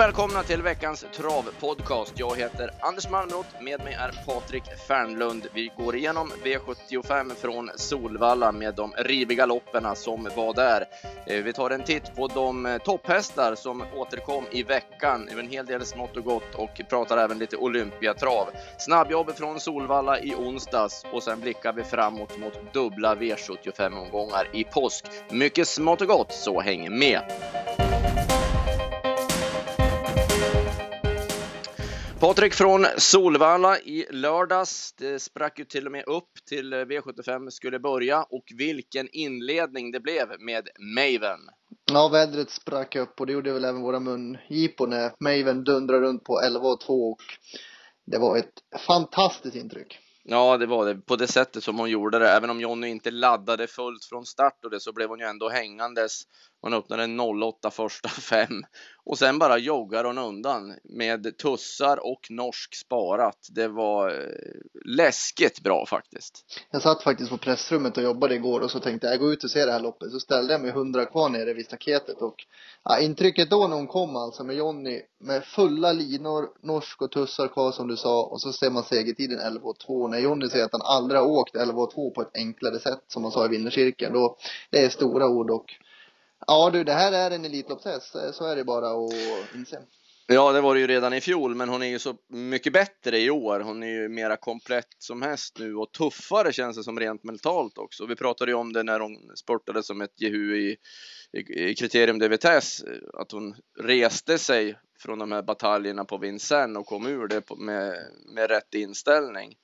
och välkomna till veckans travpodcast. Jag heter Anders Malmroth, med mig är Patrik Fernlund. Vi går igenom V75 från Solvalla med de riviga lopperna som var där. Eh, vi tar en titt på de eh, topphästar som återkom i veckan, en hel del smått och gott och pratar även lite Olympiatrav. Snabbjobb från Solvalla i onsdags och sen blickar vi framåt mot dubbla V75-omgångar i påsk. Mycket smått och gott, så häng med! Patrik från Solvalla i lördags. Det sprack ju till och med upp till V75 skulle börja och vilken inledning det blev med Maven. Ja, vädret sprack upp och det gjorde väl även våra mungipor när Maven dundrade runt på 11 och 2 och det var ett fantastiskt intryck. Ja, det var det på det sättet som hon gjorde det. Även om Jonny inte laddade fullt från start och det så blev hon ju ändå hängandes. Man öppnade 08 första fem och sen bara joggar hon undan med tussar och norsk sparat. Det var eh, läskigt bra faktiskt. Jag satt faktiskt på pressrummet och jobbade igår och så tänkte jag gå ut och se det här loppet. Så ställde jag mig hundra kvar nere vid staketet och ja, intrycket då när hon kom alltså med Jonny med fulla linor, norsk och tussar kvar som du sa och så ser man segertiden 11.02. När Jonny säger att han aldrig har åkt 11.02 på ett enklare sätt som han sa i vinnercirkeln då det är stora ord och Ja du, det här är en Elitloppshäst. Så är det bara att inse. Ja, det var det ju redan i fjol, men hon är ju så mycket bättre i år. Hon är ju mera komplett som häst nu och tuffare känns det som rent mentalt också. Vi pratade ju om det när hon sportade som ett Jehu i, i, i kriterium de vitesse, att hon reste sig från de här bataljerna på Vincennes och kom ur det med, med rätt inställning.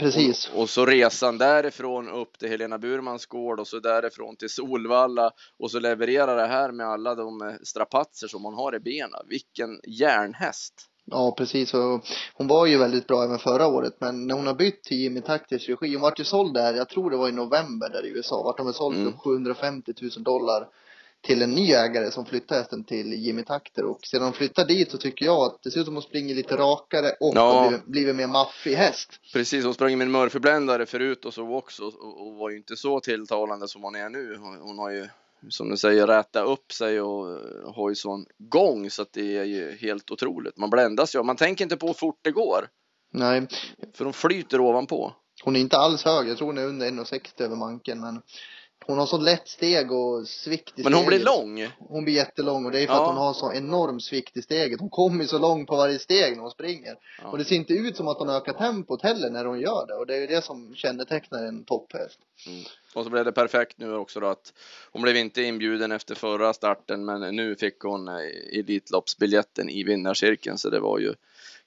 Precis. Och, och, så resan därifrån upp till Helena Burmans gård och så därifrån till Solvalla och så levererar det här med alla de eh, strapatser som hon har i benen. Vilken järnhäst! Ja, precis. Och hon var ju väldigt bra även förra året, men när hon har bytt till Jimmy Taktis regi, hon vart ju såld där, jag tror det var i november där i USA, vart de väl såld för mm. 750 000 dollar till en ny ägare som flyttar hästen till Jimmy Takter och sedan de flyttar dit så tycker jag att det ser ut som att hon springer lite rakare och ja. har blivit, blivit mer maffig häst. Precis, hon sprang med en Murphy-bländare förut och så också och, och var ju inte så tilltalande som hon är nu. Hon, hon har ju som du säger rätat upp sig och har ju sån gång så att det är ju helt otroligt. Man bländas ju, man tänker inte på hur fort det går. Nej. För de flyter ovanpå. Hon är inte alls hög, jag tror hon är under 1,60 över manken men hon har så lätt steg och svikt i Men hon blir lång. Hon blir jättelång och det är för ja. att hon har så enorm svikt i steget. Hon kommer ju så långt på varje steg när hon springer. Ja. Och det ser inte ut som att hon ökar tempot heller när hon gör det. Och det är ju det som kännetecknar en topphäst. Mm. Och så blev det perfekt nu också då att hon blev inte inbjuden efter förra starten men nu fick hon eh, Elitloppsbiljetten i vinnarcirkeln så det var ju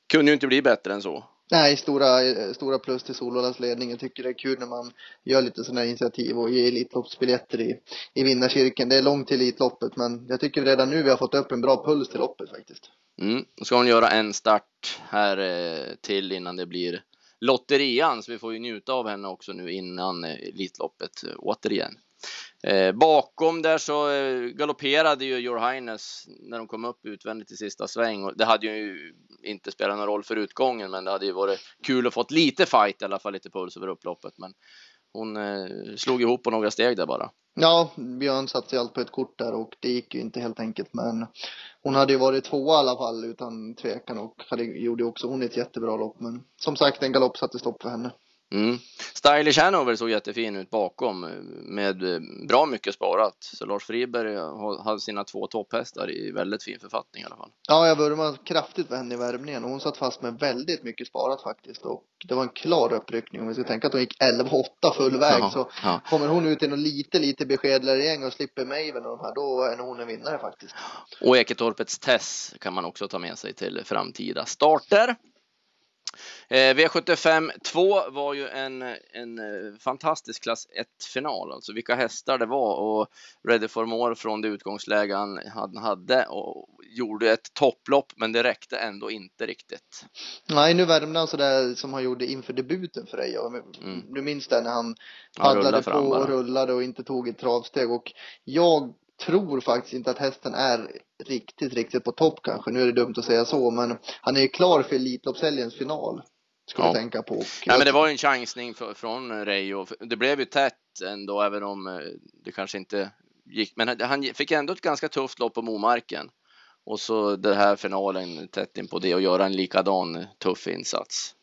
kunde ju inte bli bättre än så. Nej, stora, stora plus till Solvallas ledning. Jag tycker det är kul när man gör lite sådana här initiativ och ger Elitloppsbiljetter i, i vinnarkirken. Det är långt till Elitloppet, men jag tycker redan nu vi har fått upp en bra puls till loppet faktiskt. Mm. Då ska hon göra en start här eh, till innan det blir lotterian, så vi får ju njuta av henne också nu innan eh, Elitloppet eh, återigen. Eh, bakom där så eh, galopperade ju Your Highness när de kom upp utvändigt i sista sväng och det hade ju inte spelat någon roll för utgången, men det hade ju varit kul att fått lite fight i alla fall, lite puls över upploppet. Men hon eh, slog ihop på några steg där bara. Ja, Björn satte allt på ett kort där och det gick ju inte helt enkelt. Men hon hade ju varit tvåa i alla fall utan tvekan och hade, gjorde också hon ett jättebra lopp. Men som sagt, en galopp satte stopp för henne. Mm. Stylish Hanover såg jättefin ut bakom med bra mycket sparat. Så Lars Friberg hade sina två topphästar i väldigt fin författning i alla fall. Ja, jag vurmade kraftigt för henne i värmningen och hon satt fast med väldigt mycket sparat faktiskt. Och det var en klar uppryckning. Om vi ska tänka att hon gick 11-8 full väg ja, så ja. kommer hon ut i något lite, lite beskedligare gäng och slipper Maven och de här, då är hon en vinnare faktiskt. Och Eketorpets Tess kan man också ta med sig till framtida starter. Eh, V75 2 var ju en, en eh, fantastisk klass 1-final, alltså vilka hästar det var och Ready for More från det utgångsläge han hade och gjorde ett topplopp, men det räckte ändå inte riktigt. Nej, nu värmde han sådär som han gjorde inför debuten för dig. Mm. Du minns det när han paddlade på och rullade och inte tog ett travsteg och jag tror faktiskt inte att hästen är riktigt, riktigt på topp kanske. Nu är det dumt att säga så, men han är ju klar för Elitloppshelgens final. Ska ja. tänka på. Ja, men det var ju en chansning för, från Reijo. Det blev ju tätt ändå, även om eh, det kanske inte gick. Men han fick ändå ett ganska tufft lopp på Momarken. och så den här finalen tätt in på det och göra en likadan tuff insats.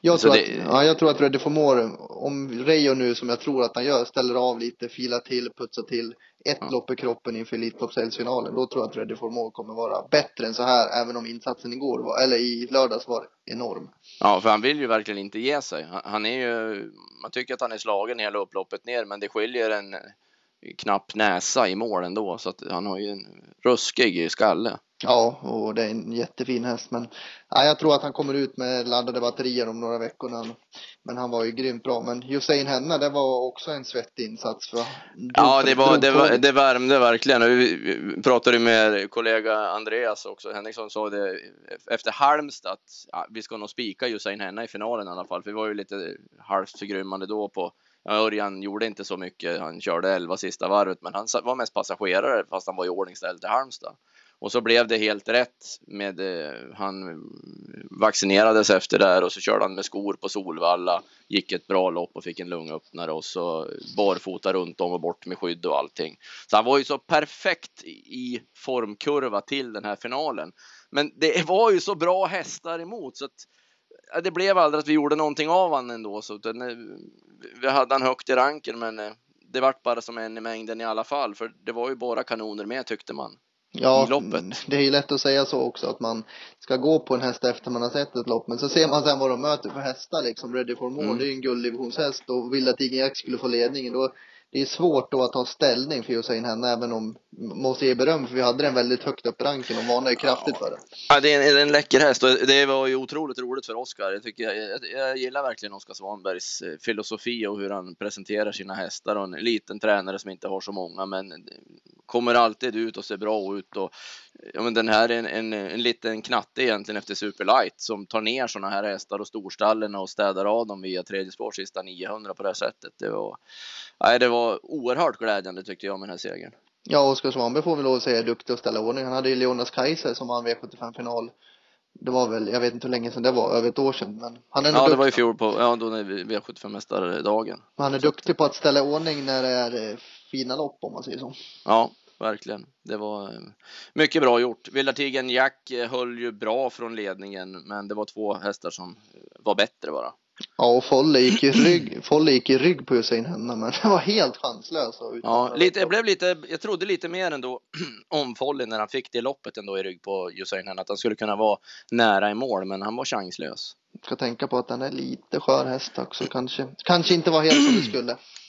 Jag tror, det- att, ja, jag tror att Ready for More, om Reijo nu som jag tror att han gör, ställer av lite, filar till, putsar till ett Ja. lopp i kroppen inför Elitloppshelgsfinalen, då tror jag att Ready for More kommer vara bättre än så här, även om insatsen igår var, eller i lördags var enorm. Ja, för han vill ju verkligen inte ge sig. Han- är ju, man tycker att han är slagen hela upploppet ner, men det skiljer en knapp näsa i mål ändå, så att han har ju en ruskig skalle. Ja, och det är en jättefin häst, men ja, jag tror att han kommer ut med laddade batterier om några veckor. han- Men han var ju grymt bra. Men Hussein Henna, det var också en svettig insats. För Ja, det, var, det, var, det värmde verkligen. Och Vi pratade med kollega Andreas också. Henriksson sa det efter Halmstad att ja, vi ska nog spika Usain Henna i finalen i alla fall. För vi var ju lite halvt förgrymmande då på Ja, Örjan gjorde inte så mycket. Han körde 11 sista varvet, men han var mest passagerare fast han var i ordningställd till Halmstad. Och så blev det helt rätt med eh, han vaccinerades efter det här och så körde han med skor på Solvalla, gick ett bra lopp och fick en lungöppnare och så barfota runt om och bort med skydd och allting. Så han var ju så perfekt i formkurva till den här finalen. Men det var ju så bra hästar emot så att ja, det blev aldrig att vi gjorde någonting av han ändå. Så den, eh, vi hade han högt i ranken men eh, det vart bara som en i mängden i alla fall för det var ju bara kanoner med tyckte man ja, i loppet. Det är ju lätt att säga så också att man ska gå på en häst efter man har sett ett lopp. Men så ser man sen vad de möter för hästar liksom. Ready for more, Mm. det är ju en gulddivisionsshäst och vill att Ingen Jack skulle få ledningen. Då, det är svårt då att ta ställning för Hussein Henna även om, måste ge beröm för vi hade den väldigt högt upp ranken och varnade kraftigt för det. Ja, det är en, en läcker häst och det var ju otroligt roligt för Oskar. Jag, tycker, jag, jag, jag gillar verkligen Oskar Svanbergs eh, filosofi och hur han presenterar sina hästar och en liten tränare som inte har så många men kommer alltid ut och ser bra ut och ja, men den här är en, en, en liten knatte egentligen efter Superlight som tar ner sådana här hästar och storstallen och städar av dem via tredje spår sista 900 på det här sättet. Det var, nej, det var oerhört glädjande tyckte jag med den här segern. Ja, Oskar Svanberg får vi lov att säga är duktig att ställa ordning. Han hade ju Leonas Kaiser som vann V75-final. Det var väl, jag vet inte hur länge sedan det var, över ett år sedan. Men han är Ja, det duktig. var i fjol på, ja då när vi V75-mästardagen. Han är duktig på att ställa ordning när det är eh, fina lopp om man säger så. Ja, verkligen. Det var eh, mycket bra gjort. Vildartigen Jack eh, höll ju bra från ledningen, men det var två hästar som eh, var bättre bara. Ja, och Folle gick i rygg, Folle gick i rygg på Hussein Henna, men det var helt chanslös. Ja, lite, jag blev lite, jag trodde lite mer ändå om Folly när han fick det loppet ändå i rygg på Usain att han skulle kunna vara nära i mål, men han var chanslös. Ska tänka på att den är lite skör häst också, kanske. Kanske inte var helt som det skulle.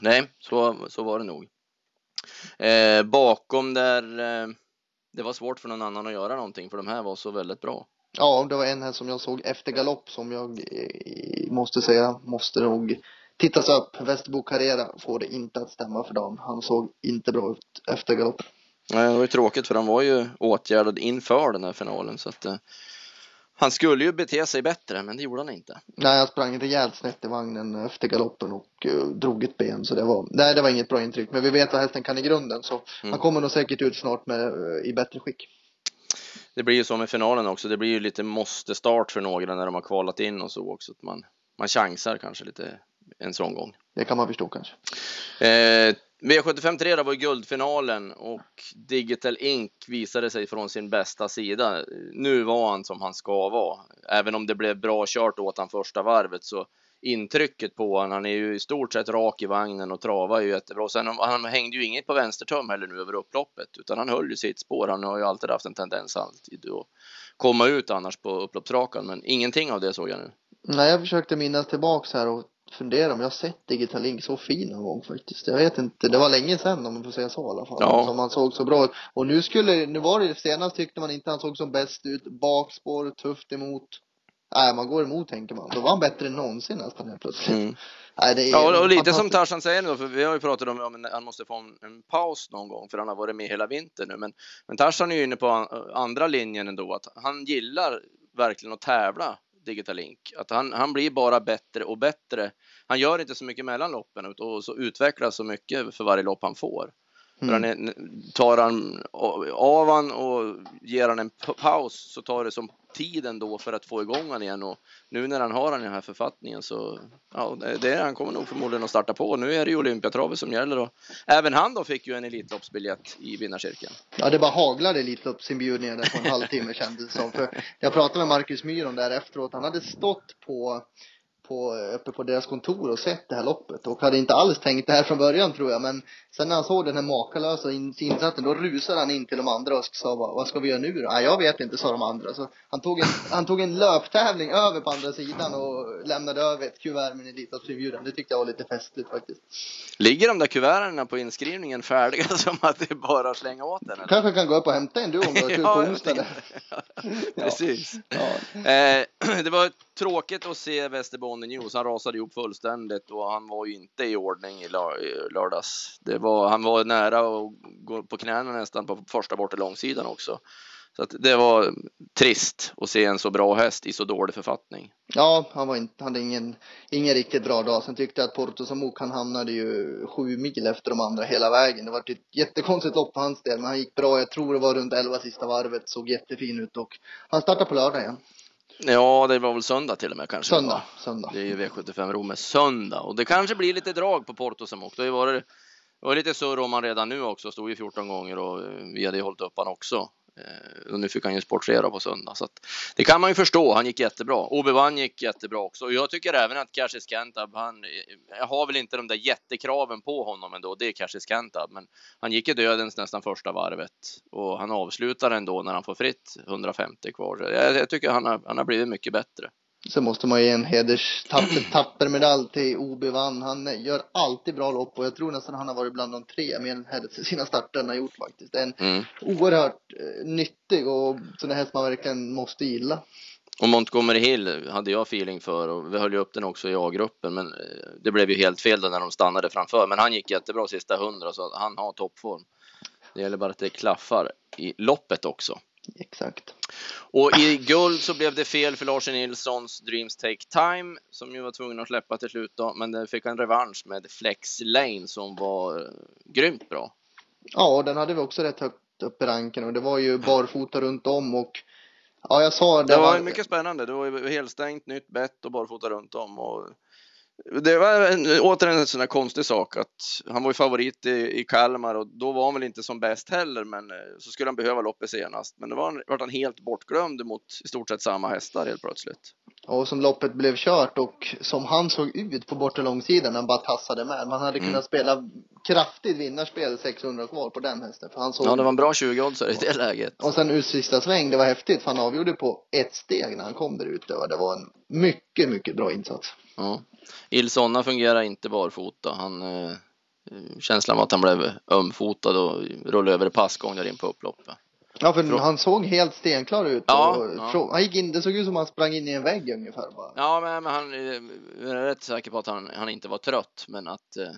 Nej, så, så var det nog. Eh, bakom där, eh, det var svårt för någon annan att göra någonting, för de här var så väldigt bra. Ja, det var en häst som jag såg efter galopp som jag eh, måste säga måste nog tittas upp. Västerbo Carrera får det inte att stämma för dagen. Han såg inte bra ut efter galopp. Nej, det var ju tråkigt för han var ju åtgärdad inför den här finalen så att eh, han skulle ju bete sig bättre, men det gjorde han inte. Nej, jag sprang rejält snett i vagnen efter galoppen och uh, drog ett ben så det var, nej det var inget bra intryck. Men vi vet vad hästen kan i grunden så Mm. han kommer nog säkert ut snart med, eh, i bättre skick. Det blir ju så med finalen också. Det blir ju lite måste start för några när de har kvalat in och så också. Att man, man chansar kanske lite en sån gång. Det kan man förstå kanske. Eh, V75 3 var ju guldfinalen och Digital Ink visade sig från sin bästa sida. Nu var han som han ska vara. Även om det blev bra kört åt han första varvet så intrycket på honom, han är ju i stort sett rak i vagnen och travar ju jättebra. Sen, han hängde ju inget på vänstertum heller nu över upploppet utan han höll ju sitt spår. Han har ju alltid haft en tendens alltid att komma ut annars på upploppsrakan men ingenting av det såg jag nu. Nej, jag försökte minnas tillbaks här och fundera om jag har sett Digital Link så fin någon gång faktiskt. Jag vet inte, det var länge sedan om man får säga så i alla fall. Ja. Som han såg så bra ut. Och nu skulle, nu var det senast tyckte man inte han såg som bäst ut. Bakspår, tufft emot. Nej, man går emot tänker man. Då var han bättre än någonsin nästan helt plötsligt. Mm. Nej, Ja, och lite som. Tarzan säger nu då, för vi har ju pratat om att han måste få en, en paus någon gång för han har varit med hela vintern nu. Men, men Tarzan är ju inne på an, andra linjen ändå, att han gillar verkligen att tävla Digital Link. Att han, han blir bara bättre och bättre. Han gör inte så mycket mellan loppen och så utvecklas så mycket för varje lopp han får. För han tar han av han och ger han en paus så tar det som tiden då för att få igång han igen och nu när han har han i den här författningen så ja, det, han kommer nog förmodligen att starta på. Nu är det ju Olympiatravet som gäller och även han då fick ju en Elitloppsbiljett i vinnarcirkeln. Ja, det bara haglade Elitloppsinbjudningar där på en halvtimme kändes det som. För jag pratade med Marcus Myron där efteråt. Han hade stått på på, uppe på deras kontor och sett det här loppet och hade inte alls tänkt det här från början tror jag men sen när han såg den här makalösa insatsen då rusade han in till de andra och sa vad ska vi göra nu då? Nej jag vet inte sa de andra så han tog en, han tog en löptävling över på andra sidan och lämnade över ett kuvert med en Elitloppsinbjudan. Det tyckte jag var lite festligt faktiskt. Ligger de där kuverten på inskrivningen färdiga som att det är bara att slänga åt den? Eller? Kanske kan gå upp och hämta en du om du har tur på onsdag. Precis. Ja. Eh, det var tråkigt att se Västerbotten News. Han rasade ihop fullständigt och han var ju inte i ordning i lördags. Det var, han var nära att gå på knäna nästan på första bortre långsidan också. Så att det var trist att se en så bra häst i så dålig författning. Ja, han var inte, hade ingen, ingen riktigt bra dag. Sen tyckte jag att Porto Samok, han hamnade ju sju mil efter de andra hela vägen. Det var ett jättekonstigt lopp för hans del, men han gick bra. Jag tror det var runt elva sista varvet, såg jättefin ut och han startar på lördag igen. Ja, det var väl söndag till och med kanske. Söndag, söndag. Det är ju V75 Rom med söndag och det kanske blir lite drag på Porto Samok. Det har ju varit, det var lite surr om han redan nu också, stod ju 14 gånger och vi hade ju hållit upp han också. Eh, och nu fick han ju sportera på söndag. Så det kan man ju förstå. Han gick jättebra. Obi-Wan gick jättebra också. Och jag tycker även att Cassius Kentab, han jag har väl inte de där jättekraven på honom ändå. Det är Cassius Kentab, men han gick i dödens nästan första varvet och han avslutar ändå när han får fritt 150 kvar. Jag, jag tycker han har, han har blivit mycket bättre. Så måste man ge en hederstappermedalj till Obi Vann. Han gör alltid bra lopp och jag tror nästan han har varit bland de tre med sina starter han har gjort faktiskt. En mm. oerhört eh, nyttig och sån häst man verkligen måste gilla. Och Montgomery Hill hade jag feeling för och vi höll ju upp den också i A-gruppen men eh, det blev ju helt fel då när de stannade framför. Men han gick jättebra sista hundra så han har toppform. Det gäller bara att det klaffar i loppet också. Exakt. Och i guld så blev det fel för Lars Nilssons Dreams Take Time som ju var tvungen att släppa till slut då, men den fick en revansch med Flex Lane som var eh, grymt bra. Ja, den hade vi också rätt högt upp i ranken och det var ju barfota runt om och ja, jag sa det. Det var, var mycket spännande. Det var ju helstängt nytt bett och barfota runt om och det var en, återigen en sån där konstig sak att han var ju favorit i, i Kalmar och då var han väl inte som bäst heller, men eh, så skulle han behöva loppet senast. Men då var var han helt bortglömd mot i stort sett samma hästar helt plötsligt. Och som loppet blev kört och som han såg ut på bortre långsidan, han bara tassade med. Man hade kunnat mm. spela kraftigt vinnarspel 600 kvar på den hästen. För han såg... Ja, det var en bra 20-oddsare i det läget. Och sen ut sista sväng, det var häftigt för han avgjorde på ett steg när han kom där ute och det var en mycket, mycket bra insats. Ja. Ilsonna fungerar inte barfota. Han, eh, känslan var att han blev ömfotad och rullade över passgång där in på upploppet. Ja, för han såg helt stenklar ut. Ja, och, ja. Han gick in, det såg ut som att han sprang in i en vägg ungefär bara. Ja, men, men han är rätt säker på att han, han inte var trött, men att eh,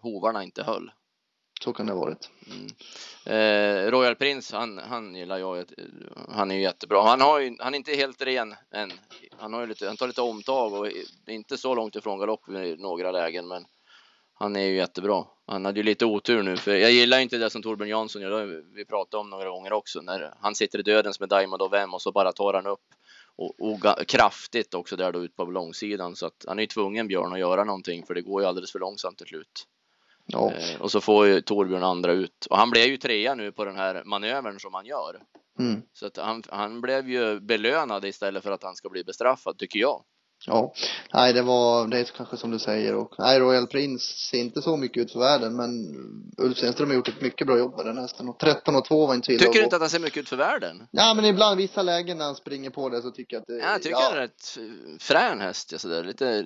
hovarna inte höll. Så kan det ha varit. Mm. Eh, Royal Prince, han, han gillar jag. Han är ju jättebra. Han, har ju, han är inte helt ren än. Han, har ju lite, han tar lite omtag och är inte så långt ifrån galopp i några lägen, men han är ju jättebra. Han hade ju lite otur nu, för jag gillar inte det som Torbjörn Jansson gör. Vi pratade om några gånger också när han sitter i dödens med Diamond och vem och så bara tar han upp och, och kraftigt också där då ut på långsidan så att han är ju tvungen Björn att göra någonting för det går ju alldeles för långsamt till slut. Ja. Eh, och så får ju Torbjörn andra ut och han blev ju trea nu på den här manövern som han gör. Mm. Så att han, han blev ju belönad istället för att han ska bli bestraffad tycker jag. Ja, nej det var, det är kanske som du säger och nej Royal Prince ser inte så mycket ut för världen men Ulf Stenström har gjort ett mycket bra jobb med den hästen och 13 och 2 var inte illa. Tycker du inte att han ser mycket ut för världen? Ja men ibland vissa lägen när han springer på det så tycker jag att det, ja, Jag tycker ja. han är ett frän häst, sådär, lite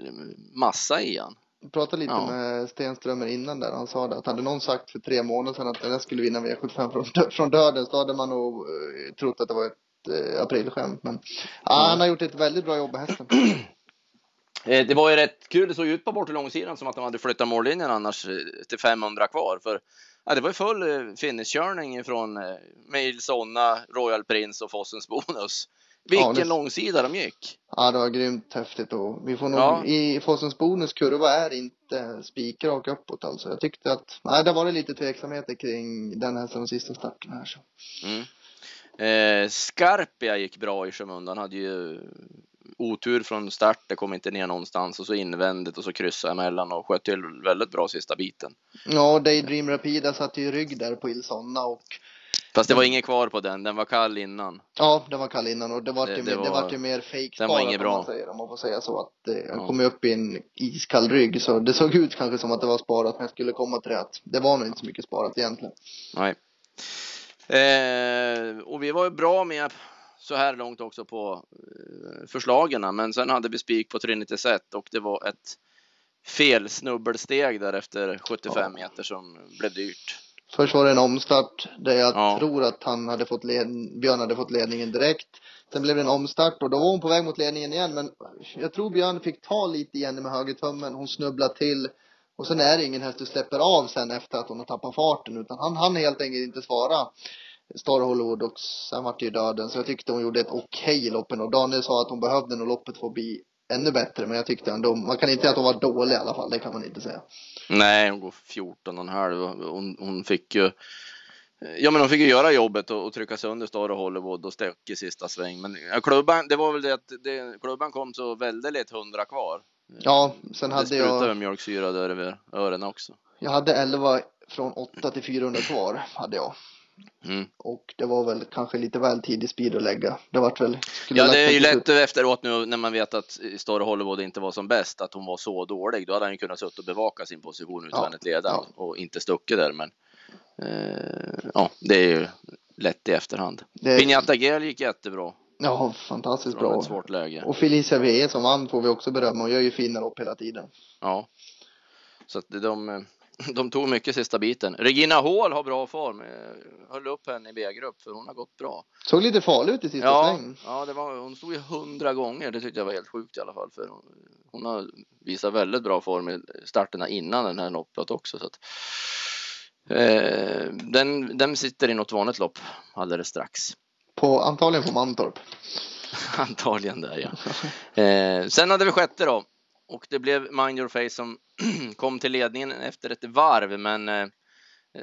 massa i han. Jag pratade lite ja. med Stenströmer innan där han sa det att hade någon sagt för tre månader sedan att den skulle vinna V75 från, från döden så hade man nog uh, trott att det var ett uh, aprilskämt men ja, mm. han har gjort ett väldigt bra jobb med hästen. Eh, det var ju rätt kul. Det såg ut på bort långsidan som att de hade flyttat mållinjen annars eh, till 500 kvar. För ja, det var ju full eh, finishkörning från Mail Sonna, Royal Prince och Fossens Bonus. Vilken Ja, långsida de gick. Ja, det var grymt häftigt och vi får nog, Ja. i Fossens bonus kurva är inte spikrak uppåt alltså. Jag tyckte att, nej det var lite tveksamheter kring den hästen de sista starten här så. Mm. Eh, Scarpia gick bra i skymundan, hade ju otur från start, det kom inte ner någonstans och så invändigt och så kryssade emellan och sköt till väldigt bra sista biten. Ja, Daydream Rapida satt ju rygg där på Ilsonna och Fast det var inget kvar på den, den var kall innan. ja, den var kall innan och det var Det- ju, det mer, det var- var ju mer fake den var sparat, inget om bra. man säger, om man får säga så att eh, jag Ja. kom upp i en iskall rygg så det såg ut kanske som att det var sparat men jag skulle komma till det att det var nog inte så mycket sparat egentligen. Nej. Eh, och vi var ju bra med så här långt också på eh, förslagen, men sen hade vi spik på Trinity Set och det var ett fel snubbelsteg där efter 75 meter som blev dyrt. Först var det en omstart där jag Ja. tror att han hade fått led, Björn hade fått ledningen direkt. Sen blev det en omstart och då var hon på väg mot ledningen igen men jag tror Björn fick ta lite igen med högertummen. Hon snubblade till och sen är det ingen häst du släpper av sen efter att hon har tappat farten utan han hann helt enkelt inte svara Star Hollywood och sen vart det ju döden så jag tyckte hon gjorde ett okej lopp och Daniel sa att hon behövde nog loppet få bli ännu bättre men jag tyckte ändå, man kan inte säga att hon var dålig i alla fall, det kan man inte säga. Nej, hon går 14 och en halv. Hon, hon fick ju Ja men hon fick ju göra jobbet och, och trycka sönder Star och Hollywood och Stock i sista sväng. Men ja, klubban, det var väl det att det, klubban kom så väldigt hundra kvar. Ja, sen Det hade sprutade jag väl mjölksyra där över öronen också. Jag hade 11 från 8 till 400 kvar, hade jag. Mm. Och det var väl kanske lite väl tidig speed att lägga. Det vart väl... Ja, det är ju lätt efteråt nu när man vet att Star Hollywood inte var som bäst, att hon var så dålig. Då hade han ju kunnat sitta och bevaka sin position utvändigt ja. och inte stuckit där. Men eh, ja, det är ju lätt i efterhand. Det- Pinata Gel gick jättebra Ja, fantastiskt från bra. ett svårt läge. Och Felicia VE som vann får vi också berömma och gör ju fina lopp hela tiden. Ja, så att de, de tog mycket sista biten. Regina Hall har bra form. Eh, Höll upp henne i B-grupp för hon har gått bra. Såg lite farlig ut i sista Ja, sväng. ja det var, hon stod ju hundra gånger. Det tyckte jag var helt sjukt i alla fall. För hon, hon har visat väldigt bra form i starterna innan den här loppet också. Så att, eh, den, den sitter i något vanligt lopp alldeles strax. På, antagligen på Mantorp. Antagligen där ja. Eh, sen hade vi sjätte då. Och det blev Mind Your Face som kom till ledningen efter ett varv. Men eh,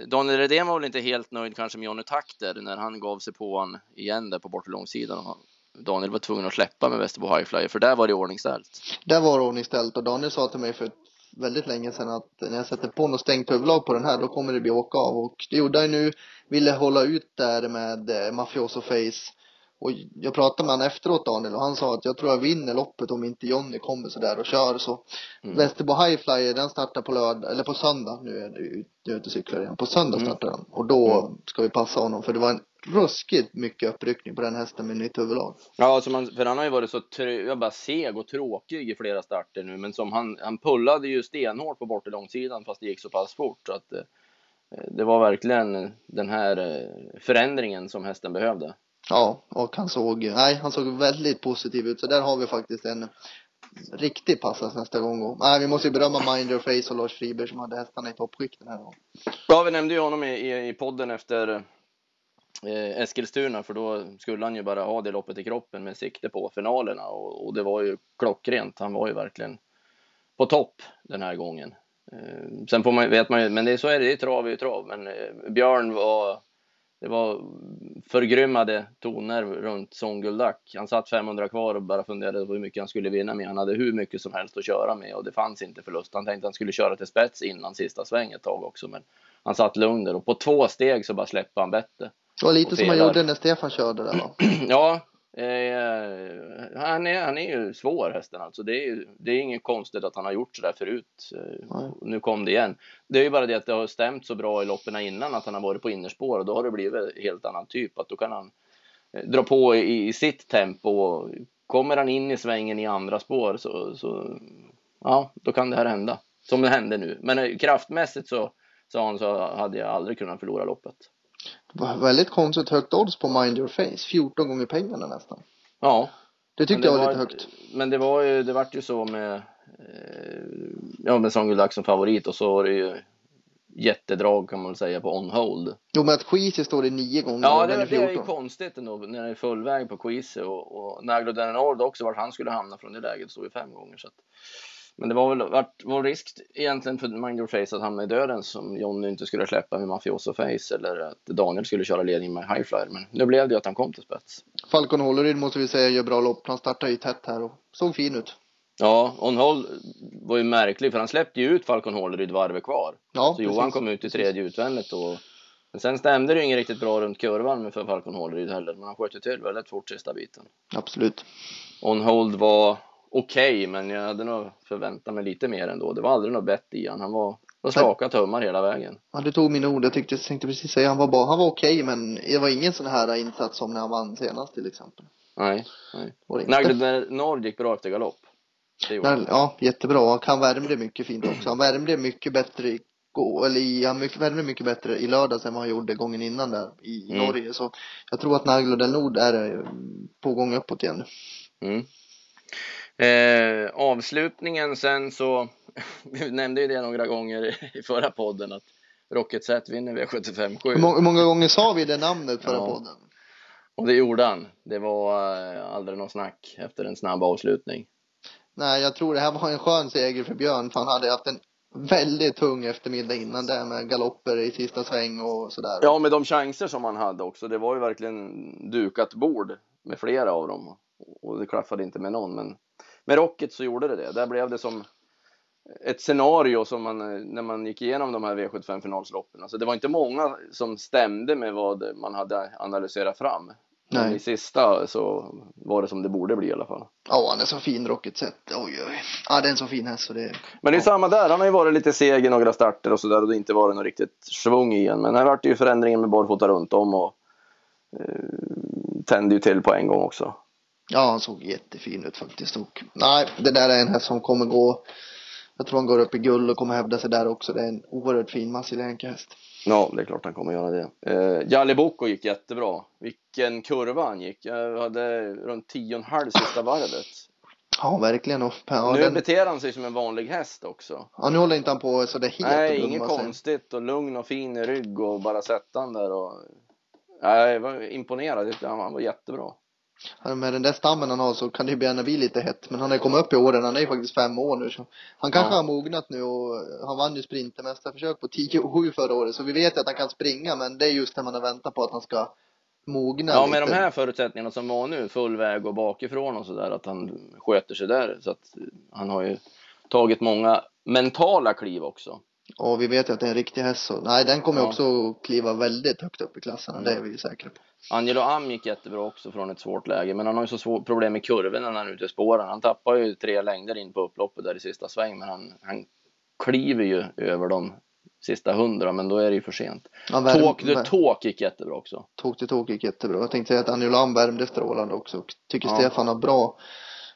Daniel Redén var väl inte helt nöjd kanske med Jonny Takter när han gav sig på han igen där på bortre långsidan. Daniel var tvungen att släppa med Västerbo Highflyer för där var det ordningställt. Där var det ordningställt och Daniel sa till mig för väldigt länge sedan att när jag sätter på något stängt huvudlag på den här då kommer det bli åka av och det gjorde han nu. Ville hålla ut där med eh, Mafioso Face. Och jag pratade med honom efteråt Daniel och han sa att jag tror jag vinner loppet om inte Jonny kommer så där och kör så. Mm. Västerbo Highflyer den startar på lördag, eller på söndag. Nu är det jag är ute och cyklar igen. På söndag Mm. startar den. Och då ska vi passa honom för det var en ruskigt mycket uppryckning på den hästen med nytt huvudlag. Ja, alltså man, för han har ju varit så trö, jag bara seg och tråkig i flera starter nu, men som han, han pullade ju stenhårt på bortre långsidan fast det gick så pass fort så att eh, det var verkligen den här eh, förändringen som hästen behövde. Ja, och han såg, nej, han såg väldigt positiv ut. Så där har vi faktiskt en riktig passas nästa gång. Nej, vi måste ju berömma Mind Your Face och Lars Friberg som hade hästarna i toppskick den här gången. Ja, vi nämnde ju honom i, i, i podden efter eh, Eskilstuna, för då skulle han ju bara ha det loppet i kroppen med sikte på finalerna och, och det var ju klockrent. Han var ju verkligen på topp den här gången. Eh, sen får man, vet man ju, men det så är det, det är trav är ju trav. Men eh, Björn var, det var förgrymmade toner runt Songguldack. Han satt 500 kvar och bara funderade på hur mycket han skulle vinna med. Han hade hur mycket som helst att köra med och det fanns inte förlust. Han tänkte han skulle köra till spets innan sista sväng ett tag också, men han satt lugn där och på två steg så bara släppte han bettet. Det var lite som han gjorde när Stefan körde där va? Ja, eh, han, är, han är ju svår hästen alltså. Det är, ju- det är inget konstigt att han har gjort sådär förut. Eh. Nu kom det igen. Det är ju bara det att det har stämt så bra i loppen innan att han har varit på innerspår och då har det blivit helt annan typ. Att då kan han eh, dra på i, i sitt tempo. Kommer han in i svängen i andra spår så, så ja, då kan det här hända. Som det hände nu. Men eh, kraftmässigt så sa han så hade jag aldrig kunnat förlora loppet. Det var väldigt konstigt högt odds på Mind Your Face. 14 gånger pengarna nästan. Ja, Det tyckte Men jag det var lite högt. Men det var ju, det vart ju så med, eh, ja med Songuldak som favorit och så var det ju jättedrag kan man väl säga på on hold. Jo men att Queasy står i nio gånger Ja, det, det är ju 14. konstigt ändå när det är full väg på Queasy och, och Naglo Denard också vart han skulle hamna från det läget stod ju fem gånger. Så att, men det var väl vart, var risk egentligen för Mango Face att hamna i döden som Johnny inte skulle släppa med Mafioso Face eller att Daniel skulle köra ledningen med Highflyer. Men nu blev det ju att han kom till spets. Falcon Hålleryd måste vi säga gör bra lopp. Han startar ju tätt här och såg fin ut. Ja, On Hold var ju märklig för han släppte ju ut Falcon Hålleryd varvet kvar. Ja, Så Johan kom ut i tredje utvändigt och men sen stämde det ju inget riktigt bra runt kurvan för Falcon Hålleryd heller, men han sköt ju till väldigt fort sista biten. Absolut. On Hold var okej, men jag hade nog förväntat mig lite mer ändå. Det var aldrig något bett i han. Han var, var slaka tummar hela vägen. Ja, du tog mina ord. Jag tyckte, tänkte precis säga han var bra. Han var okej, men det var ingen sån här insats som när han vann senast till exempel. Nej, nej. Inte. Nagde Nord gick bra efter galopp. Men, ja, jättebra. Och han värmde mycket fint också. Han värmde mycket bättre i gå, eller i, han mycket, värmde mycket bättre i lördags än vad han gjorde gången innan där i Mm. Norge. Så jag tror att Naglo del Nord är eh, på gång uppåt igen. Mm. Eh, avslutningen sen så, vi nämnde ju det några gånger i förra podden att Rocket Set vinner V75 7. Hur många, hur många gånger sa vi det namnet förra Ja. podden? Och det gjorde han. Det var eh, aldrig någon snack efter en snabb avslutning. Nej, jag tror det här var en skön seger för Björn för han hade haft en väldigt tung eftermiddag innan där med galopper i sista sväng och sådär. Ja, med de chanser som han hade också. Det var ju verkligen dukat bord med flera av dem. Och det klaffade inte med någon. Men med Rocket så gjorde det det. Där blev det som ett scenario som man, eh, när man gick igenom de här V75 finalsloppen. Alltså det var inte många som stämde med vad man hade analyserat fram. Men Nej. i sista så var det som det borde bli i alla fall. Ja, han är så fin Rocket Set. Oj, oj. Ja, det är en så fin häst så det Men det är Ja. samma där. Han har ju varit lite seg i några starter och sådär och det har inte varit något riktigt svung i en. Men här vart det ju förändringen med barfota runt om och eh, tände ju till på en gång också. Ja, han såg jättefin ut faktiskt. Och, nej, det där är en häst som kommer gå. Jag tror han går upp i guld och kommer hävda sig där också. Det är en oerhört fin Massilänka-häst. Ja, det är klart han kommer göra det. Eh, Jalle Boko gick jättebra. Vilken kurva han gick. Jag hade runt 10,5 sista varvet. Ja, verkligen. Och, ja, nu den, beter han sig som en vanlig häst också. ja, nu håller inte han på så det helt Nej, inget konstigt och lugn och fin i rygg och bara sätta han där och Nej, jag var imponerad. Han var jättebra. Med den där stammen han har så kan det ju gärna bli lite hett. Men han har kommit upp i åren. Han är ju faktiskt fem år nu. Så han kanske Ja. har mognat nu och han vann ju sprintermästarförsök på 10 och 7 förra året. Så vi vet ju att han kan springa. Men det är just när man har väntat på att han ska mogna Ja, lite. med de här förutsättningarna som var nu, full väg och bakifrån och sådär, att han sköter sig där. Så att han har ju tagit många mentala kliv också. Och vi vet ju att det är en riktig häst så. Nej, den kommer Ja. också kliva väldigt högt upp i klasserna. Det är vi ju säkra på. Angelo Am gick jättebra också från ett svårt läge, men han har ju så svårt problem med kurvorna när han är ute i spåren. Han tappar ju tre längder in på upploppet där i sista sväng, men han, han kliver ju över de sista hundra, men då är det ju för sent. Värm- Talk the talk gick jättebra också. Talk till talk gick jättebra. Jag tänkte säga att Anjulam värmde strålande också. Och tycker Ja. Stefan har bra,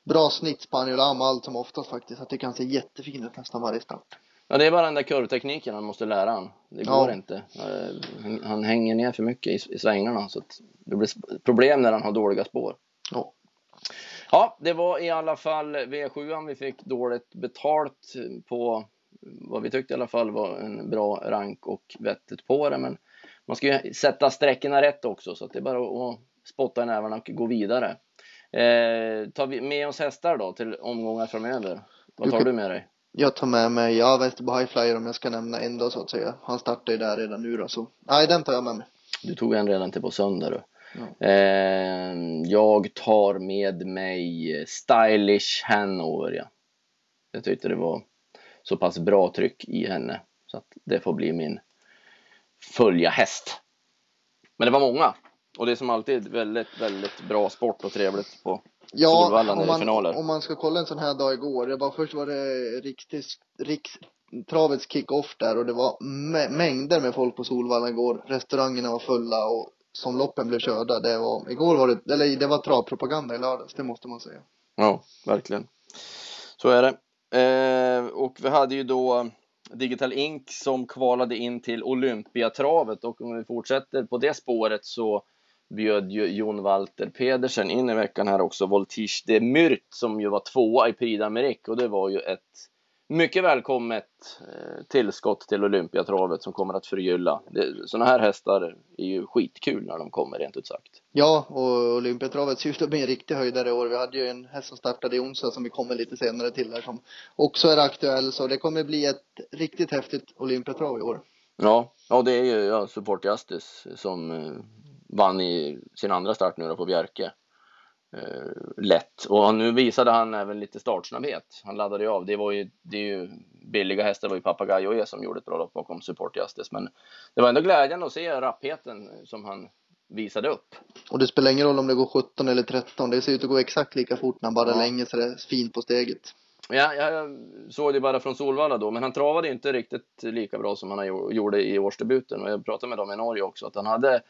bra snitt på Anjulam allt som oftast faktiskt. Jag tycker han ser jättefin ut nästan varje start. Ja, det är bara den där kurvtekniken han måste lära han. Det Ja. går inte. Eh, han- Han hänger ner för mycket i, i svängarna, så att det blir problem när han har dåliga spår. Ja. Ja, det var i alla fall V7 vi fick dåligt betalt på vad vi tyckte i alla fall var en bra rank och vettet på det. Men man ska ju sätta sträckorna rätt också så att det är bara att spotta i nävarna och gå vidare. Eh, tar vi med oss hästar då till omgångar framöver? Vad tar du med dig? Jag tar med mig, ja, Västerbo Highflyer om jag ska nämna en då så att säga. Han startar ju där redan nu då så. Nej, den tar jag med mig. Du tog en redan till på söndag du. Ja. Eh, jag tar med mig Stylish Hanover. Ja. Jag tyckte det var så pass bra tryck i henne så att det får bli min följa häst. Men det var många och det är som alltid väldigt, väldigt bra sport och trevligt på Ja, om man, finaler. om man ska kolla en sån här dag igår. Det var först var det riktigt, riks, travets kick-off där och det var mä- mängder med folk på Solvalla igår. Restaurangerna var fulla och som loppen blev körda. Det var, igår var det, eller det var travpropaganda i lördags, det måste man säga. Ja, verkligen. Så är det. Eh, och vi hade ju då Digital Ink som kvalade in till Olympiatravet och om vi fortsätter på det spåret så bjöd ju Jon Walter Pedersen in i veckan här också Voltige de Myrt som ju var tvåa i Prix d'Amérique och det var ju ett mycket välkommet eh, tillskott till Olympiatravet som kommer att förgylla. Sådana här hästar är ju skitkul när de kommer rent ut sagt. Ja, och Olympiatravet ser ut att bli en riktig höjdare i år. Vi hade ju en häst som startade i onsdag som vi kommer lite senare till här som också är aktuell. Så det kommer bli ett riktigt häftigt Olympiatrav i år. Ja, ja det är ju ja, Support Justice som eh, vann i sin andra start nu då på Bjerke eh, lätt. Och nu visade han även lite startsnabbhet. Han laddade ju av. Det var ju, det är ju billiga hästar, det var ju Papagayo E som gjorde ett bra lopp bakom Support Justice. Men det var ändå glädjande att se rappheten som han visade upp. Och det spelar ingen roll om det går 17 eller 13. Det ser ut att gå exakt lika fort när han bara ja. länge så det är fint på steget. Ja, jag såg det bara från Solvalla då, men han travade inte riktigt lika bra som han gjorde i årsdebuten. Och jag pratade med dem i Norge också, att han hade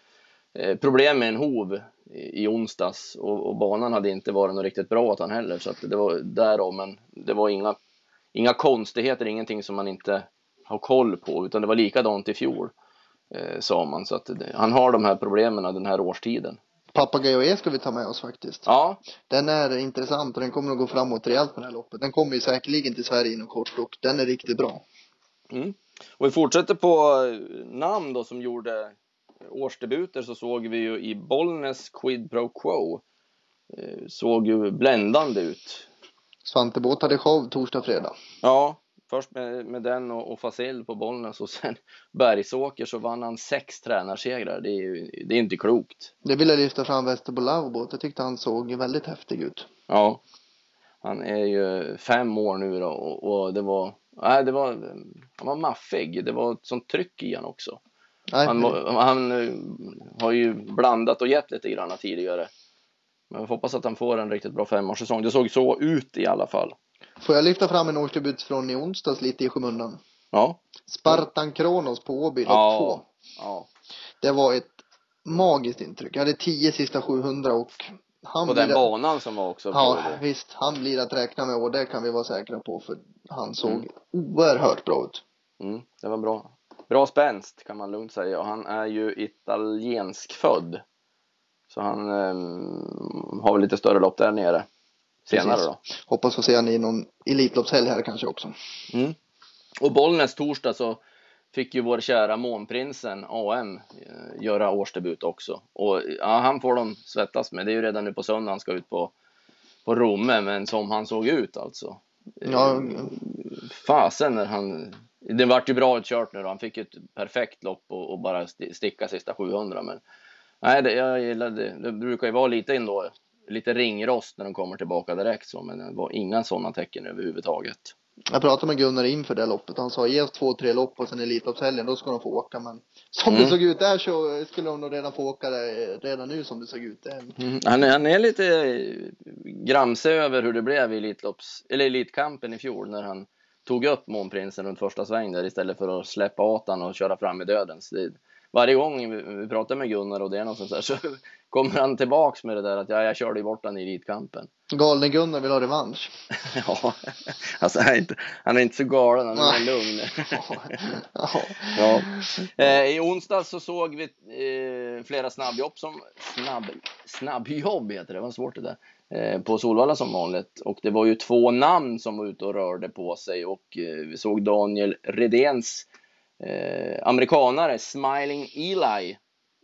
problem med en hov i onsdags och, och, banan hade inte varit något riktigt bra åt han heller så att det var därav men det var inga, inga konstigheter, ingenting som man inte har koll på utan det var likadant i fjol eh, sa man så att det, han har de här problemen den här årstiden. Papagayo E ska vi ta med oss faktiskt. Ja. Den är intressant och den kommer att gå framåt rejält på det här loppet. Den kommer ju säkerligen till Sverige inom kort och den är riktigt bra. Mm. Och vi fortsätter på namn då som gjorde årsdebuter så såg vi ju i Bollnäs Quid Pro Quo. Eh, såg ju bländande ut. Svante Båth hade show torsdag, fredag. Ja, först med, med den och, och Fasell på Bollnäs och sen Bergsåker så vann han sex tränarsegrar. Det är ju det är inte klokt. Det vill jag lyfta fram Västerbo Lavbåt. Jag tyckte han såg väldigt häftig ut. Ja. Han är ju fem år nu då och, och det var, nej det var, han var maffig. Det var ett sånt tryck i han också. Han, han, eh, har ju blandat och gett lite grann tidigare. Men jag hoppas att han får en riktigt bra femårssäsong. Det såg så ut i alla fall. Får jag lyfta fram en årsdebut från i onsdags lite i skymundan? Ja. Spartan Kronos på Åby, ja. 2. Ja. Det var ett magiskt intryck. Jag hade 10 sista 700 och han på den att... banan som var också Ja, visst. Han blir att räkna med och det kan vi vara säkra på för han såg mm. oerhört bra ut. Mm, det var bra. Bra spänst kan man lugnt säga och han är ju italiensk född. Så han eh, har väl lite större lopp där nere senare Precis. då. Hoppas få se honom i någon Elitloppshelg här kanske också. Mm. Och Bollnäs torsdag så fick ju vår kära Månprinsen AM eh, göra årsdebut också. Och ja, han får de svettas med. Det är ju redan nu på söndag han ska ut på, på Romme, men som han såg ut alltså. Ja. Fasen när han det vart ju bra utkört nu då. Han fick ju ett perfekt lopp och, och bara sticka sista 700. Men nej, det, jag gillade det. Brukar ju vara lite ändå, lite ringrost när de kommer tillbaka direkt så, men det var inga sådana tecken överhuvudtaget. Jag pratade med Gunnar inför det loppet. Han sa ge oss två, tre lopp och sen Elitloppshelgen, då ska de få åka. Men som mm. det såg ut där så skulle de nog redan få åka det redan nu som det såg ut. Mm. Han, är, han är lite gramse över hur det blev i Elitlopps, eller Elitkampen i fjol när han tog upp Månprinsen runt första sväng där istället för att släppa åt han och köra fram i dödens. Det, varje gång vi, pratar med Gunnar och det är något sånt där så kommer han tillbaks med det där att ja, jag körde bort han i Elitkampen. Galne Gunnar vill ha revansch. ja, alltså han är, inte, han är inte så galen, han är lugn. ja. Eh, I onsdag så såg vi eh, flera snabbjobb som snabb, snabbjobb heter det, var svårt det där. Eh, på Solvalla som vanligt. Och det var ju två namn som var ute och rörde på sig. Och eh, vi såg Daniel Redéns eh, amerikanare Smiling Eli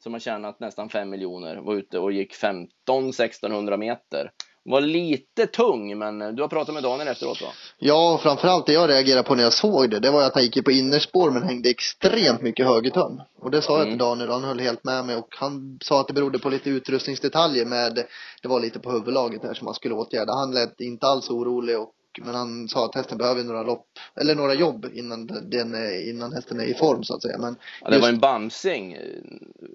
som har tjänat nästan 5 miljoner var ute och gick 15 1600 meter var lite tung, men du har pratat med Daniel efteråt va? Ja, framförallt det jag reagerade på när jag såg det, det var att han gick på innerspår men hängde extremt mycket högertöm. Och det sa jag till mm. Daniel och han höll helt med mig och han sa att det berodde på lite utrustningsdetaljer med, det var lite på huvudlaget där som man skulle åtgärda. Han lät inte alls orolig och men han sa att hästen behöver några lopp, eller några jobb innan, den, innan hästen är i form så att säga. Men ja, det var en bamsing,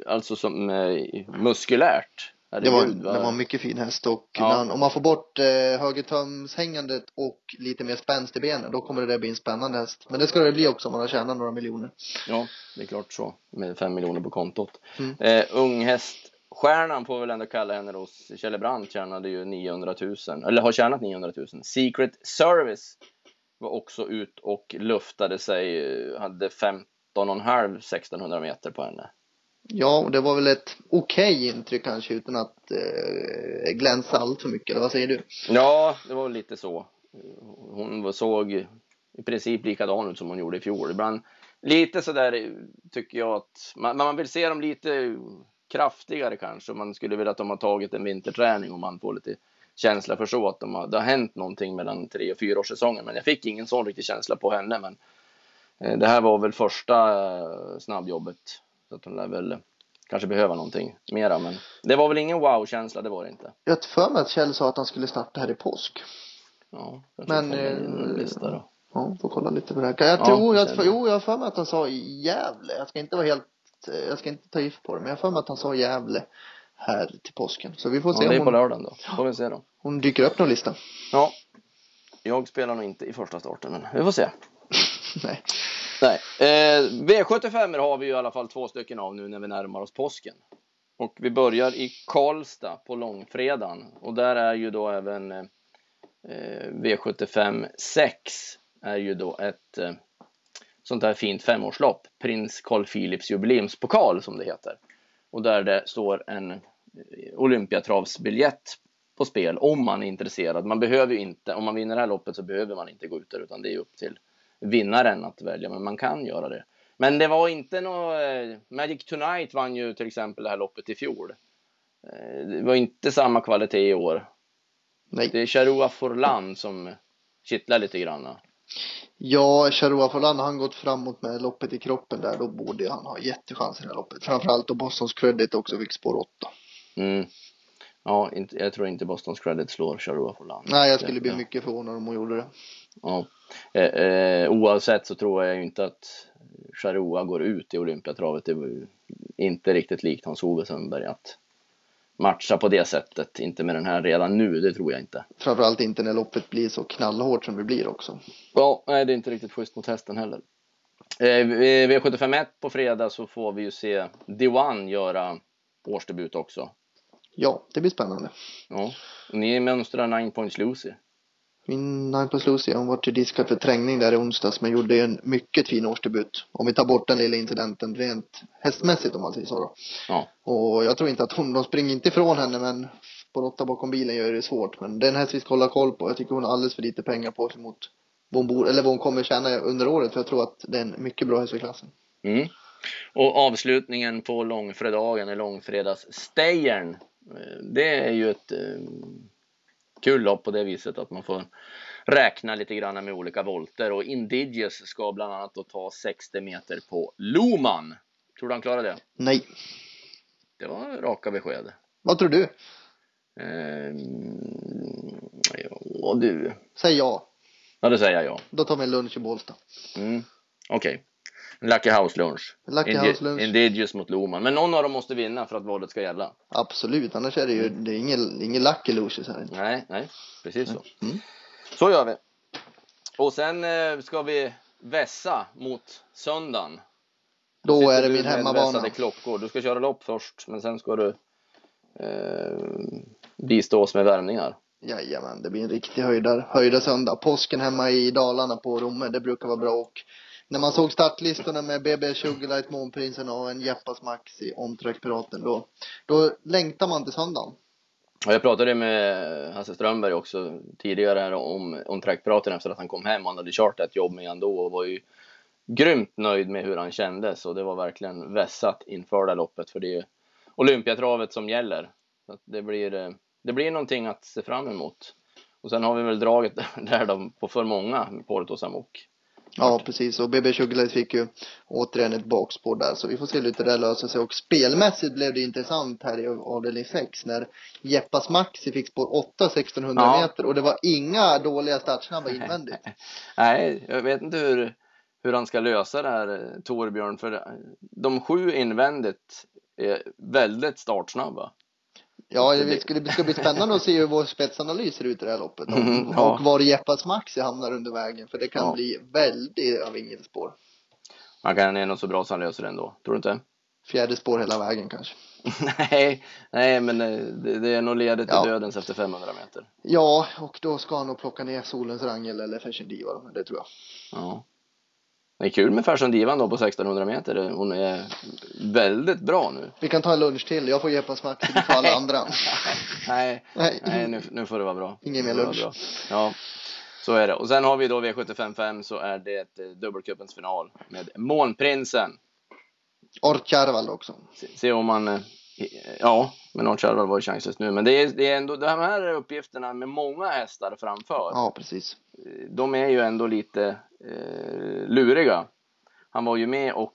alltså som eh, muskulärt. Det var, det var en mycket fin häst och ja. man, om man får bort eh, högertömshängandet och lite mer spänst i benen då kommer det där bli en spännande häst. Men det ska det bli också om man har tjänat några miljoner. Ja, det är klart så med fem miljoner på kontot. Mm. Eh, unghäststjärnan får väl ändå kalla henne då. Kjelle tjänade ju 900 000 eller har tjänat 900 000. Secret Service var också ut och luftade sig, hade 15,5 1600 meter på henne. Ja, och det var väl ett okej okay intryck kanske utan att eh, glänsa allt för mycket, eller vad säger du? Ja, det var lite så. Hon såg i princip likadan ut som hon gjorde i fjol. Ibland lite sådär tycker jag att man, man vill se dem lite kraftigare kanske. Man skulle vilja att de har tagit en vinterträning och man får lite känsla för så att de har, det har hänt någonting mellan tre och fyra års säsongen. Men jag fick ingen sån riktig känsla på henne. Men eh, det här var väl första snabbjobbet. Så att hon lär väl kanske behöva någonting mera. Men det var väl ingen wow-känsla, det var det inte. Jag har för mig att Kjell sa att han skulle starta här i påsk. Ja, Men, men, eh, lista då. Ja, får kolla lite på det här. Jag Ja, tror, jag, jo, jag har för mig att han sa Gävle. Jag ska inte vara helt, jag ska inte ta gift på det, men jag har för mig att han sa Gävle här till påsken. Så vi får se Ja, det är på hon, lördagen då. Får vi se då. hon dyker upp någon lista. Ja. Jag spelar nog inte i första starten, men vi får se. Nej. Nej. Eh, V75 har vi ju i alla fall två stycken av nu när vi närmar oss påsken. Och vi börjar i Karlstad på långfredagen. Och där är ju då även eh, eh V75 6 är ju då ett eh, sånt här fint femårslopp. Prins Carl Philips jubileumspokal som det heter. Och där det står en eh, Olympiatravsbiljett på spel om man är intresserad. Man behöver ju inte, om man vinner det här loppet så behöver man inte gå ut där utan det är upp till vinnaren att välja, men man kan göra det. Men det var inte något, eh, Magic Tonight vann ju till exempel det här loppet i fjol. Eh, Det var inte samma kvalitet i år. Nej. Det är Charua Forlan som kittlar lite grann. Ja, Charua Forlan, har han gått framåt med loppet i kroppen där, då borde han ha jättechans i det här loppet. Framförallt då Bostons Credit också fick spår 8. Mm. Ja, inte, jag tror inte Bostons Credit slår Charua Forlan. Nej, jag skulle bli mycket förvånad om hon gjorde det. Ja. Eh, eh, oavsett så tror jag ju inte att Charua går ut i Olympiatravet. Det var ju inte riktigt likt Hans-Ove Sundberg att matcha på det sättet. Inte med den här redan nu, det tror jag inte. Framförallt inte när loppet blir så knallhårt som det blir också. Ja, nej, det är inte riktigt schysst mot hästen heller. Eh, V751 på fredag så får vi ju se Diwan göra årsdebut också. Ja, det blir spännande. Ja. Ni mönstrar Nine Points Lucy. Min 9 plus Lucy, hon var till diskad för trängning där i onsdags men gjorde en mycket fin årsdebut. Om vi tar bort den lilla incidenten rent hästmässigt om man säger så då. Ja. Och jag tror inte att hon, de springer inte ifrån henne men på åtta bakom bilen gör det svårt. Men det är en häst vi ska hålla koll på. Jag tycker hon har alldeles för lite pengar på sig mot vad hon, bor, eller vad hon kommer tjäna under året. För jag tror att det är en mycket bra häst i klassen. Mm. Och avslutningen på långfredagen, eller långfredagsstejern. eh, Det är ju ett eh, kul lopp på det viset att man får räkna lite grann med olika volter och Indigius ska bland annat då ta 60 meter på Loman. Tror du han klarar det? Nej. Det var raka besked. Vad tror du? Ehm, ja, du. Säg ja. Ja, det säger jag ja. Då tar vi en lunch i Bålsta. Mm. Okej. Lucky House lunch. Lucky Indi- House lunch. Indigius mot Loman. Men någon av dem måste vinna för att valet ska gälla. Absolut, annars är det ju, det är ingen, ingen lucky lucius här inte. Nej, nej, precis så. Mm. Så gör vi. Och sen eh, ska vi vässa mot söndagen. Då Sitter är det min hemmabana. klockor. Du ska köra lopp först, men sen ska du eh, bistå oss med värmningar. Jajamän, det blir en riktig höjdar, höjda söndag. Påsken hemma i Dalarna på Romme, det brukar vara bra och när man såg startlistorna med BB Sugarlight, Månprinsen och en Jeppas Maxi, Omtrack Piraten, då, då längtar man till söndagen. Och jag pratade med Hasse Strömberg också tidigare här om, om trackpiraten efter att han kom hem. Han hade kört ett jobb med han då och var ju grymt nöjd med hur han kändes och det var verkligen vässat inför det här loppet för det är Olympiatravet som gäller. Så att det, blir, eh, det blir någonting att se fram emot. Och sen har vi väl draget där de på för många, Porto Samok. Ja, precis. Och BB Sugarlight fick ju återigen ett bakspår där, så vi får se hur det där löser sig. Och spelmässigt blev det intressant här i avdelning 6 när Jeppas Maxi fick spår 8 1600 Ja. meter och det var inga dåliga startsnabba invändigt. Nej, jag vet inte hur, hur han ska lösa det här, eh, Torbjörn, för eh, de sju invändigt är väldigt startsnabba. Ja, Det- ska, det ska bli spännande att se hur vår spetsanalys ser ut i det här loppet. Och, Mhm, ja. och var Jeppas Maxi hamnar under vägen. För det kan Ja. bli väldigt av inget spår. Han kan är nog så bra så han löser det ändå. Tror du inte? Fjärde spår hela vägen kanske. nej, nej, men eh, det, det är nog ledigt till Ja. dödens efter 500 meter. Ja, och då ska han nog plocka ner Solens Rangel eller Fashion Diva. Det tror jag. Ja. Det är kul med Fashion Divan då på 1600 meter. Hon är väldigt bra nu. Vi kan ta en lunch till. Jag får Jeppas Maxi, du får alla andra. Nej, Nej, nej nu, nu får det vara bra. Ingen mer lunch. Ja. Så är det. Och sen har vi då V755 så är det eh, dubbelcupens final med Månprinsen. Orkjärval också. Se, se om man... eh, Ja, men Orchard var ju chanslöst nu. Men det är, det är ändå de här uppgifterna med många hästar framför. Ja, precis. De är ju ändå lite eh, luriga. Han var ju med och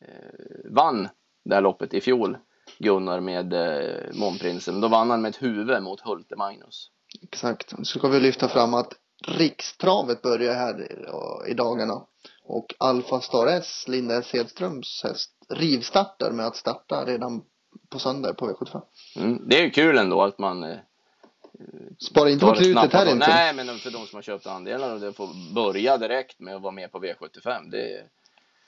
eh, vann det här loppet i fjol. Gunnar med eh, Månprinsen. Då vann han med ett huvud mot Hulte Magnus. Exakt. Så ska vi lyfta fram att Rikstravet börjar här i- i dagarna. Och Alfa Star S, Linda S. Hedströms häst, rivstartar med att starta redan på söndag på V75. Mm. Det är ju kul ändå att man eh, Spara inte på krutet här inte. Nej, men för de som har köpt andelar och det får börja direkt med att vara med på V75. Det är,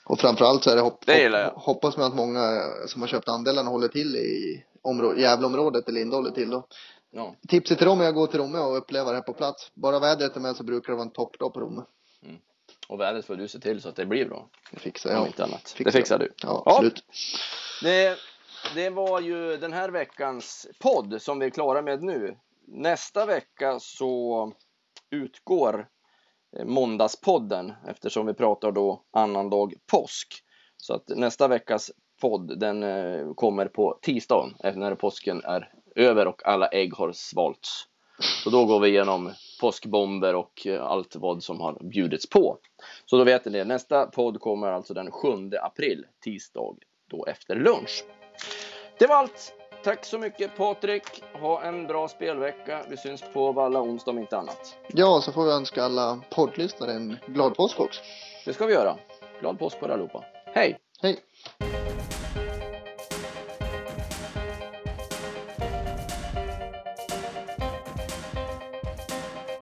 Och framförallt så är det hopp, Det hopp, hoppas man att många som har köpt andelarna håller till i området, Gävleområdet där Linda håller till då. ja. Tipset till dem är att gå till Romme och uppleva det här på plats. Bara vädret är med så brukar det vara en toppdag på Romme. Och vädret får du se till så att det blir bra. Det fixar Om jag. inte annat. Fixar det fixar du. Ja, Ja. absolut. Det, det var ju den här veckans podd som vi är klara med nu. Nästa vecka så utgår eh, måndagspodden eftersom vi pratar då annandag påsk. Så att nästa veckas podd den eh, kommer på tisdagen när påsken är över och alla ägg har svalts. Så då går vi igenom påskbomber och eh, allt vad som har bjudits på. Så då vet ni det. Nästa podd kommer alltså den 7 april, tisdag, då efter lunch. Det var allt. Tack så mycket Patrik. Ha en bra spelvecka. Vi syns på Valla onsdag om inte annat. Ja, så får vi önska alla poddlyssnare en glad påsk också. Det ska vi göra. Glad påsk på er allihopa. Hej! Hej!